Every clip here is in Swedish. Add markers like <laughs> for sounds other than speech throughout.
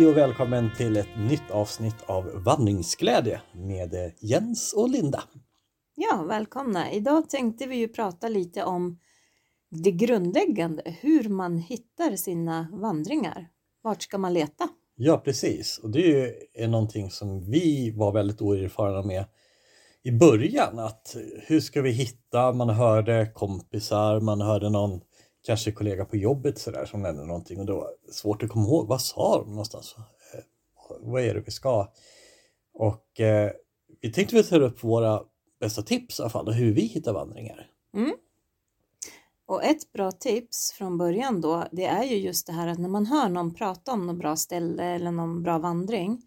Hej och välkommen till ett nytt avsnitt av Vandringsglädje med Jens och Linda. Ja, välkomna! Idag tänkte vi ju prata lite om det grundläggande, hur man hittar sina vandringar. Vart ska man leta? Ja, precis. Och det är någonting som vi var väldigt oerfarna med i början. Att hur ska vi hitta? Man hörde kompisar, man hörde någon kanske kollega på jobbet sådär som nämnde någonting och det var svårt att komma ihåg. Vad sa de någonstans? Eh, vad är det vi ska? Och eh, vi tänkte vi ta upp våra bästa tips i alla fall, och hur vi hittar vandringar. Mm. Och ett bra tips från början då, det är ju just det här att när man hör någon prata om något bra ställe eller någon bra vandring,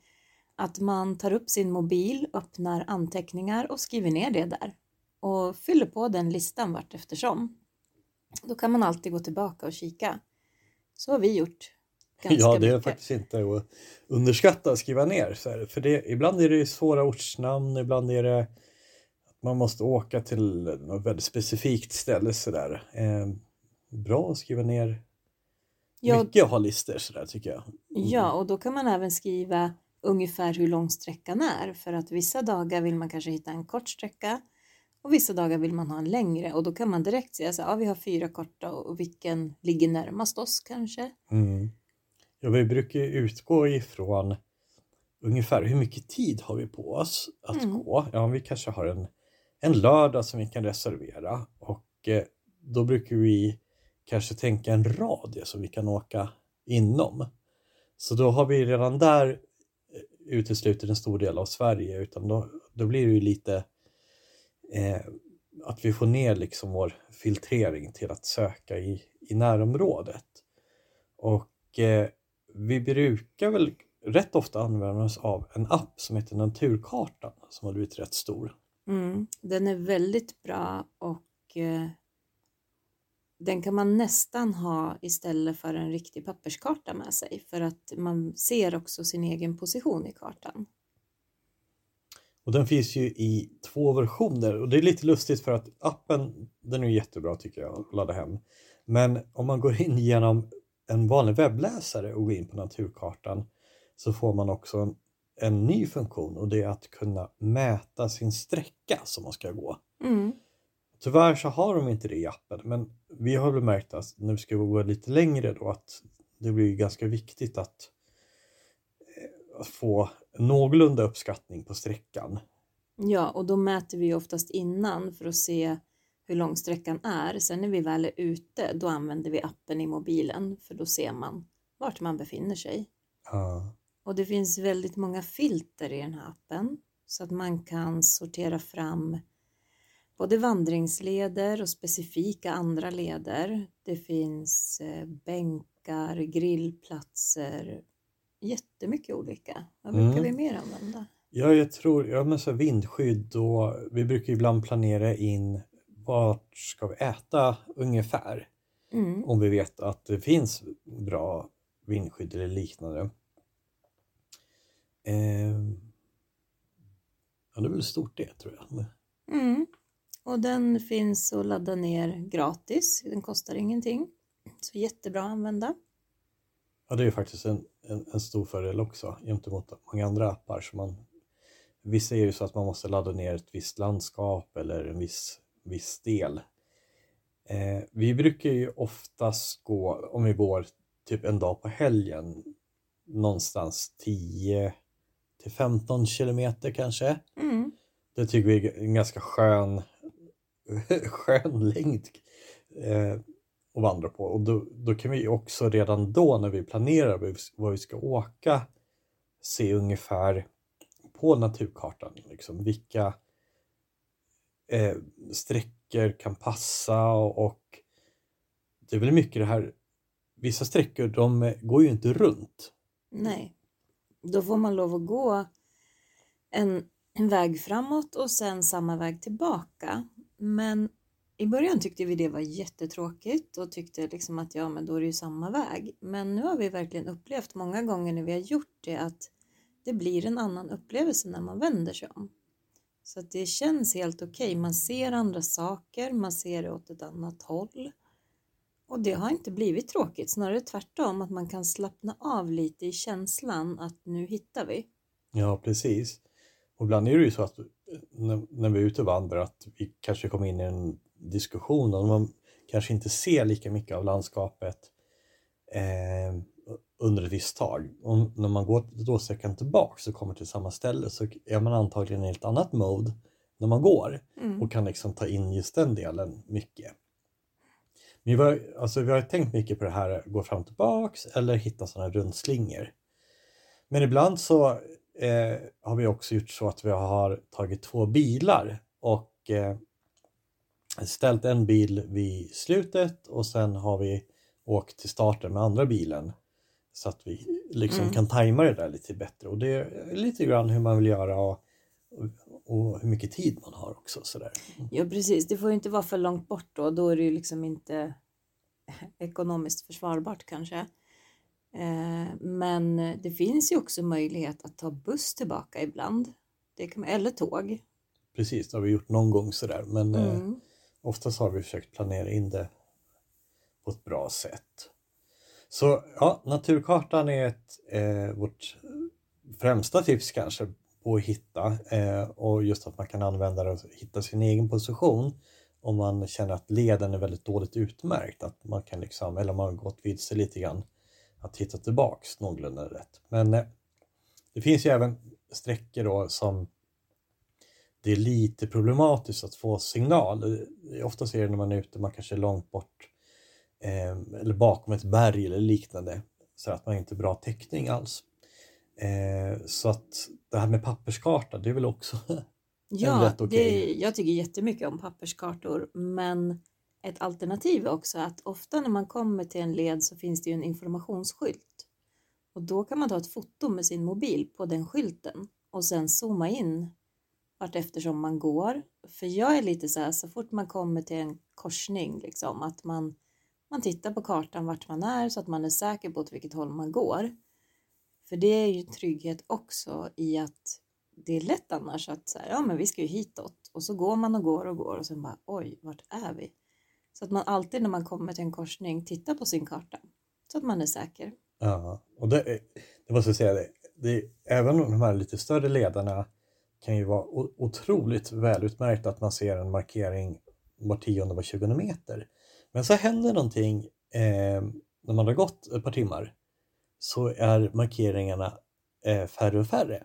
att man tar upp sin mobil, öppnar anteckningar och skriver ner det där och fyller på den listan vart eftersom. Då kan man alltid gå tillbaka och kika. Så har vi gjort. Ganska ja, det är mycket. faktiskt inte att underskatta att skriva ner. För det, ibland är det svåra ortsnamn, ibland är det att man måste åka till något väldigt specifikt ställe. Så där. Eh, bra att skriva ner Ja. mycket ha listor så där tycker jag. Ja, och då kan man även skriva ungefär hur lång sträckan är för att vissa dagar vill man kanske hitta en kort sträcka och vissa dagar vill man ha en längre och då kan man direkt säga så här, ja vi har fyra korta och vilken ligger närmast oss kanske. Mm. Ja, vi brukar utgå ifrån ungefär hur mycket tid har vi på oss att Mm. gå. Ja, vi kanske har en, en lördag som vi kan reservera och eh, då brukar vi kanske tänka en radie som vi kan åka inom. Så då har vi redan där eh, uteslutit en stor del av Sverige utan då, då blir det ju lite eh, att vi får ner liksom vår filtrering till att söka i, i närområdet. Och eh, vi brukar väl rätt ofta använda oss av en app som heter Naturkartan som har blivit rätt stor. Mm, den är väldigt bra och eh, den kan man nästan ha istället för en riktig papperskarta med sig för att man ser också sin egen position i kartan. Och den finns ju i två versioner och det är lite lustigt för att appen den är jättebra tycker jag att ladda hem. Men om man går in genom en vanlig webbläsare och går in på Naturkartan så får man också en, en ny funktion och det är att kunna mäta sin sträcka som man ska gå. Mm. Tyvärr så har de inte det i appen men vi har väl märkt att när vi ska gå lite längre då att det blir ganska viktigt att, att få någorlunda uppskattning på sträckan. Ja, och då mäter vi oftast innan för att se hur lång sträckan är. Sen när vi väl är ute, då använder vi appen i mobilen för då ser man vart man befinner sig. Ja. Och det finns väldigt många filter i den här appen så att man kan sortera fram både vandringsleder och specifika andra leder. Det finns eh, bänkar, grillplatser, jättemycket olika. Vad brukar Mm. vi mer använda? Ja, jag tror, ja men så vindskydd och vi brukar ibland planera in vart ska vi äta ungefär Mm. om vi vet att det finns bra vindskydd eller liknande. Ehm, ja, det är väl stort det tror jag. Mm. Och den finns att ladda ner gratis. Den kostar ingenting. Så jättebra att använda. Ja, det är ju faktiskt en, en, en stor fördel också gentemot många andra appar. Som man, vissa är ju så att man måste ladda ner ett visst landskap eller en viss, viss del. Eh, vi brukar ju oftast gå, om vi går typ en dag på helgen, någonstans 10 till 15 kilometer kanske. Mm. Det tycker vi är en ganska skön, <laughs> skön längd eh, och vandra på. Och då, då kan vi också redan då när vi planerar vad vi- ska åka se ungefär på naturkartan liksom, vilka eh, sträckor kan passa och, och det är väl mycket det här Vissa sträckor de går ju inte runt. Nej. Då får man lov att gå en, en väg framåt och sen samma väg tillbaka. Men i början tyckte vi det var jättetråkigt och tyckte liksom att ja, men då är det ju samma väg. Men nu har vi verkligen upplevt många gånger när vi har gjort det att det blir en annan upplevelse när man vänder sig om. Så att det känns helt okej. Man ser andra saker, man ser det åt ett annat håll. Och det har inte blivit tråkigt, snarare tvärtom att man kan slappna av lite i känslan att nu hittar vi. Ja, precis. Och ibland är det ju så att eh, när, när vi är ute och vandrar att vi kanske kommer in i en diskussion och man kanske inte ser lika mycket av landskapet eh, under ett visst tag. Och när man går då sträckan tillbaks och kommer till samma ställe så är man antagligen i ett annat mode när man går Mm. och kan liksom ta in just den delen mycket. Men vi, har, alltså vi har tänkt mycket på det här, gå fram och tillbaks eller hitta sådana rundslingor. Men ibland så eh, har vi också gjort så att vi har tagit två bilar och eh, ställt en bil vid slutet och sen har vi åkt till starten med andra bilen så att vi liksom Mm. kan tajma det där lite bättre och det är lite grann hur man vill göra och, och, hur mycket tid man har också sådär. Ja precis, det får ju inte vara för långt bort då, då är det ju liksom inte <laughs> ekonomiskt försvarbart kanske. Eh, Men det finns ju också möjlighet att ta buss tillbaka ibland. Det kan eller tåg. Precis, det har vi gjort någon gång sådär men eh, Mm oftast har vi försökt planera in det på ett bra sätt. Så ja, naturkartan är ett, eh, vårt främsta tips kanske på att hitta eh, och just att man kan använda det och hitta sin egen position om man känner att leden är väldigt dåligt utmärkt. Att man kan liksom, eller om man har gått vilse lite grann, att hitta tillbaks någorlunda rätt. Men eh, det finns ju även sträckor då som det är lite problematiskt att få signal. Ofta ser det när man är ute, man kanske är långt bort eh, eller bakom ett berg eller liknande så att man inte har bra täckning alls. Eh, så att det här med papperskarta, det är väl också <laughs> Ja, rätt okej. det, jag tycker jättemycket om papperskartor men ett alternativ är också att ofta när man kommer till en led så finns det ju en informationsskylt och då kan man ta ett foto med sin mobil på den skylten och sen zooma in vart eftersom man går. För jag är lite så här så fort man kommer till en korsning liksom att man, man tittar på kartan vart man är så att man är säker på åt vilket håll man går. För det är ju trygghet också i att det är lätt annars att så här, ja men vi ska ju hitåt och så går man och går och går och sen bara oj, vart är vi? Så att man alltid när man kommer till en korsning tittar på sin karta så att man är säker. Ja, och det, det måste jag säga, det, det, även de här lite större ledarna kan ju vara otroligt välutmärkt att man ser en markering var tionde, var tjugonde meter. Men så händer någonting eh, när man har gått ett par timmar så är markeringarna eh, färre och färre.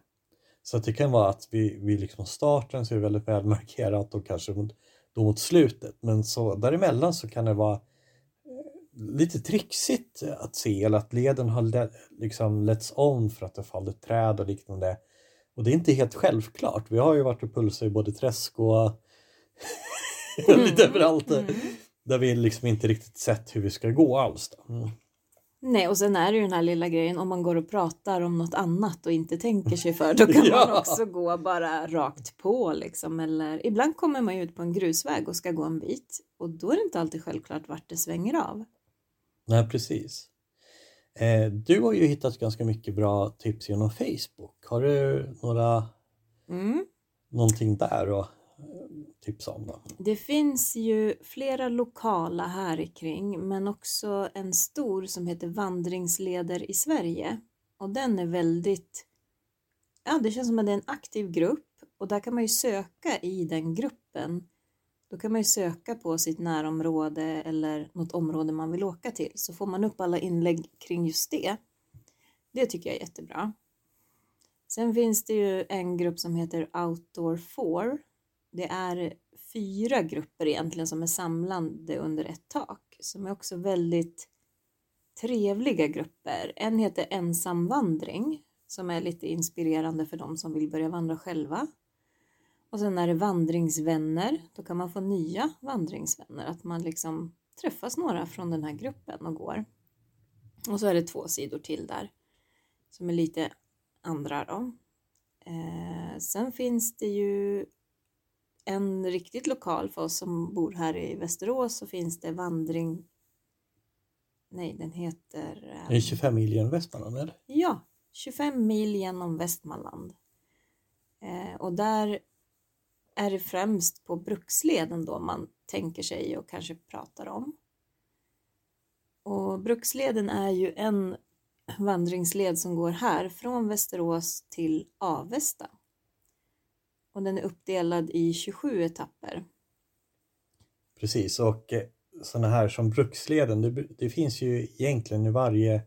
Så att det kan vara att vi, vi liksom starten så är det väldigt väl markerat och kanske mot, då mot slutet. Men så däremellan så kan det vara eh, lite trixigt att se eller att leden har le, liksom letts om för att det fallit träd och liknande. Och det är inte helt självklart. Vi har ju varit och pulsat i både träsk och <laughs> lite överallt. Mm. Där vi liksom inte riktigt sett hur vi ska gå alls. Mm. Nej, och sen är det ju den här lilla grejen om man går och pratar om något annat och inte tänker sig för, då <laughs> kan man Ja. också gå bara rakt på liksom. Eller ibland kommer man ju ut på en grusväg och ska gå en bit och då är det inte alltid självklart vart det svänger av. Nej, precis. Eh, du har ju hittat ganska mycket bra tips genom Facebook. Har du några, Mm. någonting där att eh, tipsa om? Då? Det finns ju flera lokala här kring men också en stor som heter Vandringsleder i Sverige. Och den är väldigt, ja det känns som att det är en aktiv grupp och där kan man ju söka i den gruppen. Då kan man ju söka på sitt närområde eller något område man vill åka till så får man upp alla inlägg kring just det. Det tycker jag är jättebra. Sen finns det ju en grupp som heter Outdoor 4 det är fyra grupper egentligen som är samlande under ett tak som är också väldigt trevliga grupper. En heter Ensamvandring som är lite inspirerande för de som vill börja vandra själva. Och sen är det Vandringsvänner. Då kan man få nya vandringsvänner. Att man liksom träffas några från den här gruppen och går. Och så är det två sidor till där som är lite andra då. Eh, sen finns det ju en riktigt lokal för oss som bor här i Västerås så finns det vandring... Nej, den heter... eh, Är det 25 mil genom Västmanland eller? Ja, 25 mil genom Västmanland. Eh, och där är det främst på Bruksleden då man tänker sig och kanske pratar om. Och Bruksleden är ju en vandringsled som går här från Västerås till Avesta. Och den är uppdelad i 27 etapper. Precis, och eh, sådana här som Bruksleden, det, det, finns ju egentligen i varje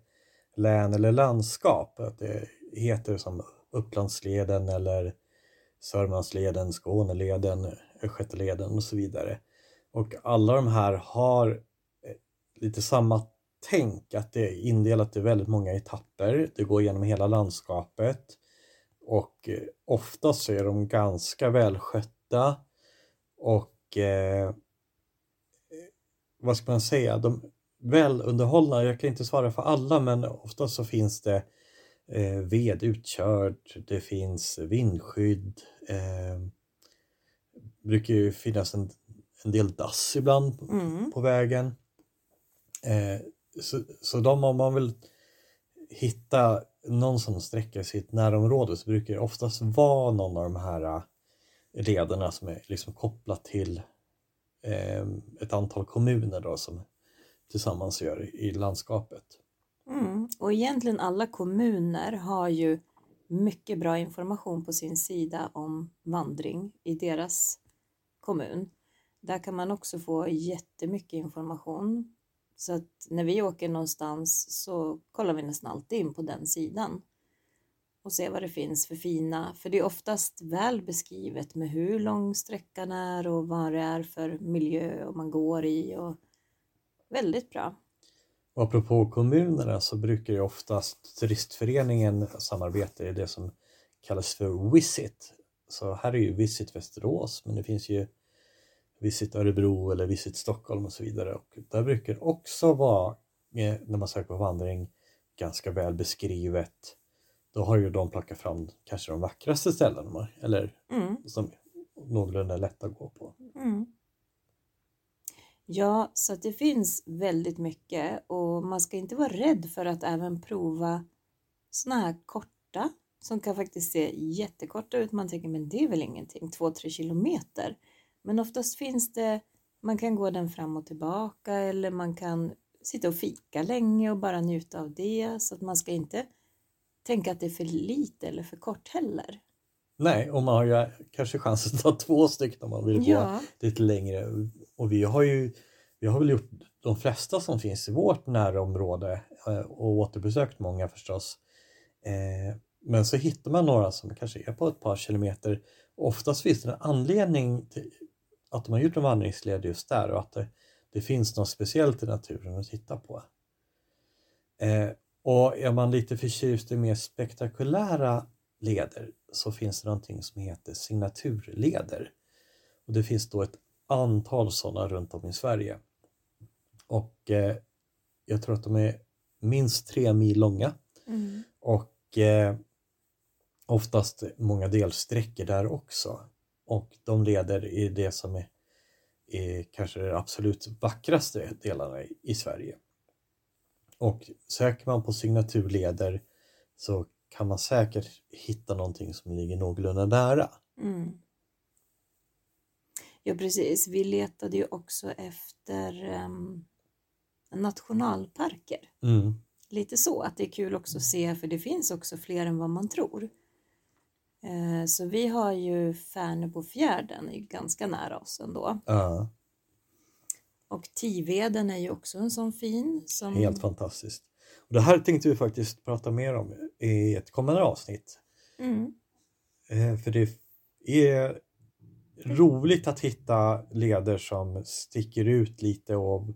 län eller landskap. Att det heter som Upplandsleden eller Sörmlandsleden, Skåneleden, Östgötaleden och så vidare. Och alla de här har eh, lite samma tänk att det är indelat i väldigt många etapper. Det går genom hela landskapet och eh, oftast så är de ganska välskötta och eh, vad ska man säga, de välunderhållna, jag kan inte svara för alla men oftast så finns det eh, ved utkörd, det finns vindskydd, eh, brukar ju finnas en, en del dass ibland mm. på vägen. Eh, så, så de om man vill hitta någon som sträcker sitt närområde så brukar det oftast vara någon av de här äh, lederna som är liksom kopplat till eh, ett antal kommuner då som tillsammans gör i landskapet. Mm. Och egentligen alla kommuner har ju mycket bra information på sin sida om vandring i deras kommun. Där kan man också få jättemycket information så att när vi åker någonstans så kollar vi nästan alltid in på den sidan och ser vad det finns för fina, för det är oftast väl beskrivet med hur lång sträckan är och vad det är för miljö och man går i och väldigt bra. Och apropå kommunerna så brukar ju oftast turistföreningen samarbeta i det som kallas för Visit. Så här är ju Visit Västerås men det finns ju Visit Örebro eller Visit Stockholm och så vidare. Och där brukar också vara, eh, när man söker på vandring, ganska väl beskrivet. Då har ju de plockat fram kanske de vackraste ställena, eller mm. som någorlunda lätt att gå på. Mm. Ja, så det finns väldigt mycket och man ska inte vara rädd för att även prova sådana här korta som kan faktiskt se jättekorta ut. Man tänker, men det är väl ingenting, två, tre kilometer. Men oftast finns det, man kan gå den fram och tillbaka eller man kan sitta och fika länge och bara njuta av det. Så att man ska inte tänka att det är för lite eller för kort heller. Nej, och man har ju kanske chans att ta <laughs> två stycken om man vill ja. gå lite längre. Och vi har ju vi har väl gjort de flesta som finns i vårt närområde eh, och återbesökt många förstås. Eh, men så hittar man några som kanske är på ett par kilometer. Oftast finns det en anledning till, att de har gjort en vandringsled just där och att det, det finns något speciellt i naturen att titta på. Eh, och är man lite förtjust i mer spektakulära leder så finns det någonting som heter signaturleder. Och det finns då ett antal sådana runt om i Sverige. Och eh, jag tror att de är minst tre mil långa. Mm. Och eh, oftast många delsträckor där också. Och de leder i det som är, är kanske de absolut vackraste delarna i, i Sverige. Och söker man på signaturleder så kan man säkert hitta någonting som ligger någorlunda nära. Mm. Ja precis, vi letade ju också efter um, nationalparker. Mm. Lite så, att det är kul också att se för det finns också fler än vad man tror. Eh, så vi har ju Färnebofjärden är ganska nära oss ändå. Uh. Och Tiveden är ju också en sån fin. Som... Helt fantastiskt. Det här tänkte vi faktiskt prata mer om i ett kommande avsnitt. Mm. Eh, för det är roligt att hitta leder som sticker ut lite och,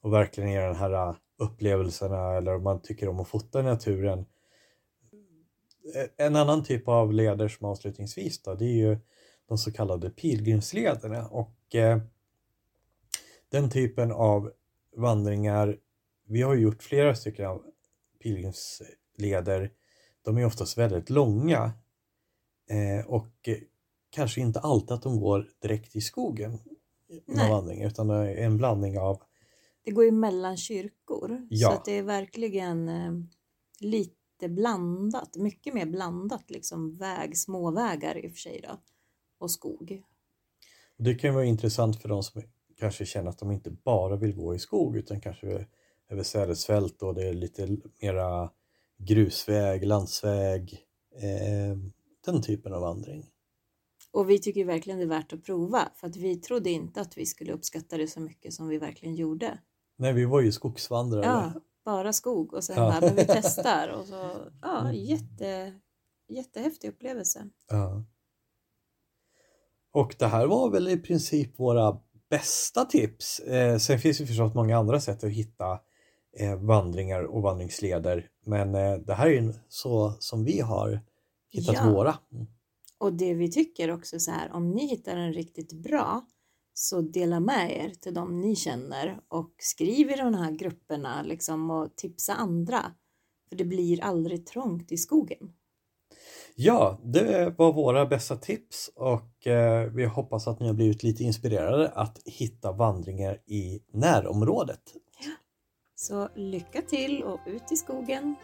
och verkligen ger den här upplevelserna eller om man tycker om att fota i naturen en annan typ av leder som avslutningsvis då, det är ju de så kallade pilgrimslederna och eh, den typen av vandringar, vi har gjort flera stycken av pilgrimsleder, de är oftast väldigt långa eh, och kanske inte alltid att de går direkt i skogen vandring utan en blandning av Det går ju mellan kyrkor ja. så att det är verkligen eh, lite blandat, mycket mer blandat liksom väg, småvägar i och för sig då, och skog. Det kan vara intressant för de som kanske känner att de inte bara vill gå i skog utan kanske över sädesfält och det är lite mera grusväg, landsväg, eh, den typen av vandring. Och vi tycker verkligen det är värt att prova för att vi trodde inte att vi skulle uppskatta det så mycket som vi verkligen gjorde. Nej, vi var ju skogsvandrare. Ja, bara skog och sen Ja. bara, men vi testar och så, <laughs> ja, jätte, jättehäftig upplevelse. Ja. Och det här var väl i princip våra bästa tips. Eh, sen finns det förstås många andra sätt att hitta vandringar och vandringsleder. Men eh, det här är ju så som vi har hittat Ja. våra. Mm. Och det vi tycker också så här, om ni hittar en riktigt bra så dela med er till de ni känner och skriv i de här grupperna liksom och tipsa andra. För det blir aldrig trångt i skogen. Ja, det var våra bästa tips och eh, vi hoppas att ni har blivit lite inspirerade att hitta vandringar i närområdet. Så lycka till och ut i skogen!